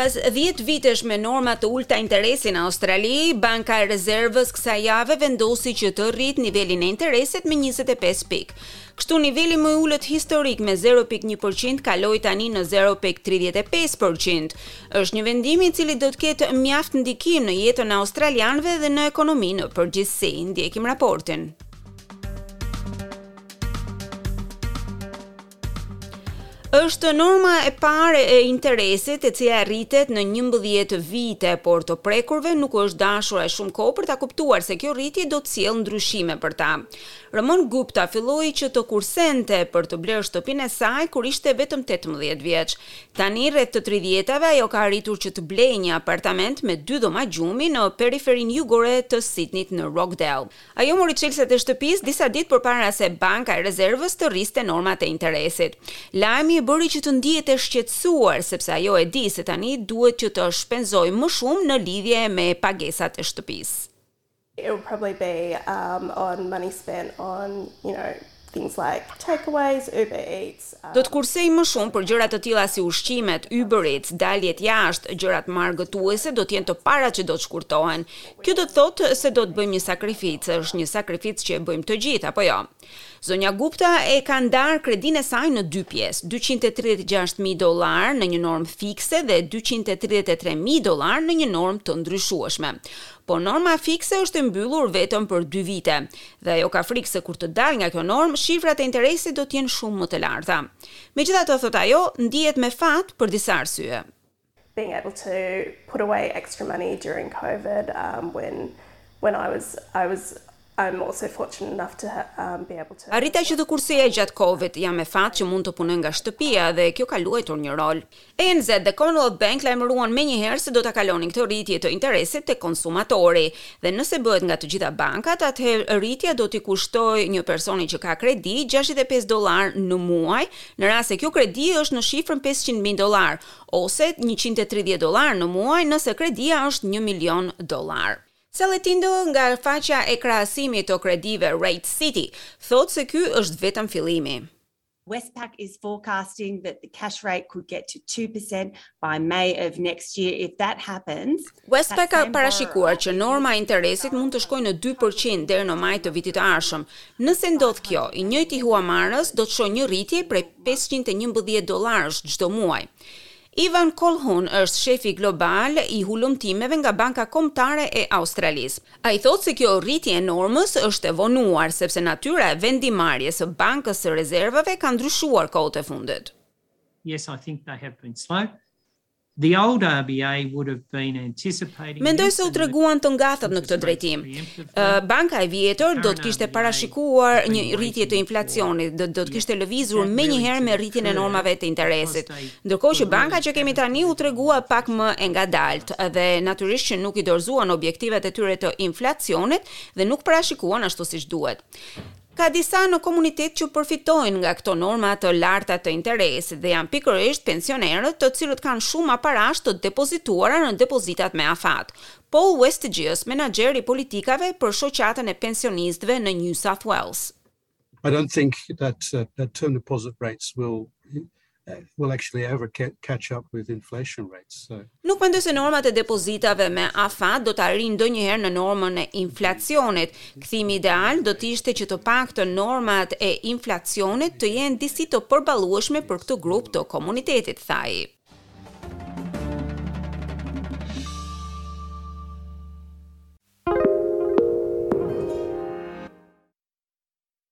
Pas 10 vitesh me norma të ulta interesi në Australi, Banka e Rezervës kësaj jave vendosi që të rrit nivelin e interesit me 25 pik. Kështu niveli më i ulët historik me 0.1% kaloi tani në 0.35%. Është një vendim i cili do të ketë mjaft ndikim në jetën e australianëve dhe në ekonominë në përgjithësi. Ndjekim raportin. Është norma e parë e interesit e cila rritet në 11 vite, por të prekurve nuk u është dashur shumë kohë për ta kuptuar se kjo rritje do të sjellë ndryshime për ta. Ramon Gupta filloi që të kursente për të blerë shtëpinë e saj kur ishte vetëm 18 vjeç. Tani rreth të tridhjetave ajo ka arritur që të blejë një apartament me dy dhoma gjumi në periferinë jugore të Sidneit në Rockdale. Ajo mori çelësat e shtëpisë disa ditë përpara se Banka e Rezervës të rriste normat e interesit. Lajmi e bëri që të ndihet e shqetësuar, sepse ajo e di se tani duhet që të shpenzojë më shumë në lidhje me pagesat e shtëpisë. It'll probably be on money spent on you know things like takeaways, Uber Eats. Do të kursejë më shumë për gjëra të tilla si ushqimet, Uber Eats, daljet jashtë, gjërat argëtuese do të jenë të parat që do të shkurtohen. Kjo do të thotë se do të bëjmë një sakrificë, është një sakrificë që e bëjmë të gjithë, apo jo? Zonja Gupta e ka ndarë kredinë e saj në dy pjesë, 236.000 dollarë në një normë fikse dhe 233.000 dollarë në një normë të ndryshueshme. Por norma fikse është e mbyllur vetëm për dy vite dhe ajo ka frikë se kur të dalë nga kjo normë, shifrat e interesit do të jenë shumë më të larta. Megjithatë, thotë ajo, ndihet me fat për disa arsye. being able to put away extra money during covid um when when i was i was i'm also fortunate enough to um be able to arrita që të kurseja gjatë covid jam me fat që mund të punoj nga shtëpia dhe kjo ka luajtur një rol ANZ dhe Commonwealth Bank lajmëruan menjëherë se do ta kalonin këtë rritje të interesit te konsumatori dhe nëse bëhet nga të gjitha bankat atëherë rritja do t'i kushtojë një personi që ka kredi 65 dollar në muaj në rast se kjo kredi është në shifrën 500.000 dollarë ose njëqind e tridhjetë dollarë në muaj nëse kredia është një milion dollarë. Sally Tindall nga faqja e krahasimit të kredive Rate City thotë se ky është vetëm fillimi. Westpac is forecasting that the cash rate could get to two percent by May of next year if that happens. Westpac ka parashikuar që norma e interesit mund të shkojë në dy për qind deri në maj të vitit të ardhshëm. Nëse ndodh kjo, i njëjti huamarrës do të shohë një rritje prej pesëqind e njëmbëdhjetë dollarësh çdo muaj. Ivan Colhoun është shefi global i hulumtimeve nga Banka Kombëtare e Australisë. Ai thotë se kjo rritje e normës është e vonuar, sepse natyra e vendimmarrjes së Bankës së Rezervave ka ndryshuar kohët e fundit. Mendoj se u treguan të ngathët në këtë drejtim. Banka e vjetër do të kishte parashikuar një rritje të inflacionit, do të kishte lëvizur menjëherë me rritjen e normave të interesit. Ndërkohë që banka që kemi tani u tregua pak më e ngadaltë dhe natyrisht që nuk i dorëzuan objektivat e tyre të inflacionit dhe nuk parashikuan ashtu siç duhet. Ka disa në komunitet që përfitojnë nga këto norma të larta të interesit dhe janë pikërisht pensionerët të cilët kanë shuma parash të depozituara në depozitat me afat. Paul Versteege, menaxher i politikave për Shoqatën e Pensionistëve në New South Wales. will actually ever catch up with inflation rates. So Nuk mendoj se normat e depozitave me afat do të arrijnë ndonjëherë në normën e inflacionit. Kthimi ideal do të ishte që të paktën normat e inflacionit të jenë disi të përballueshme për këtë grup të komunitetit, tha ai.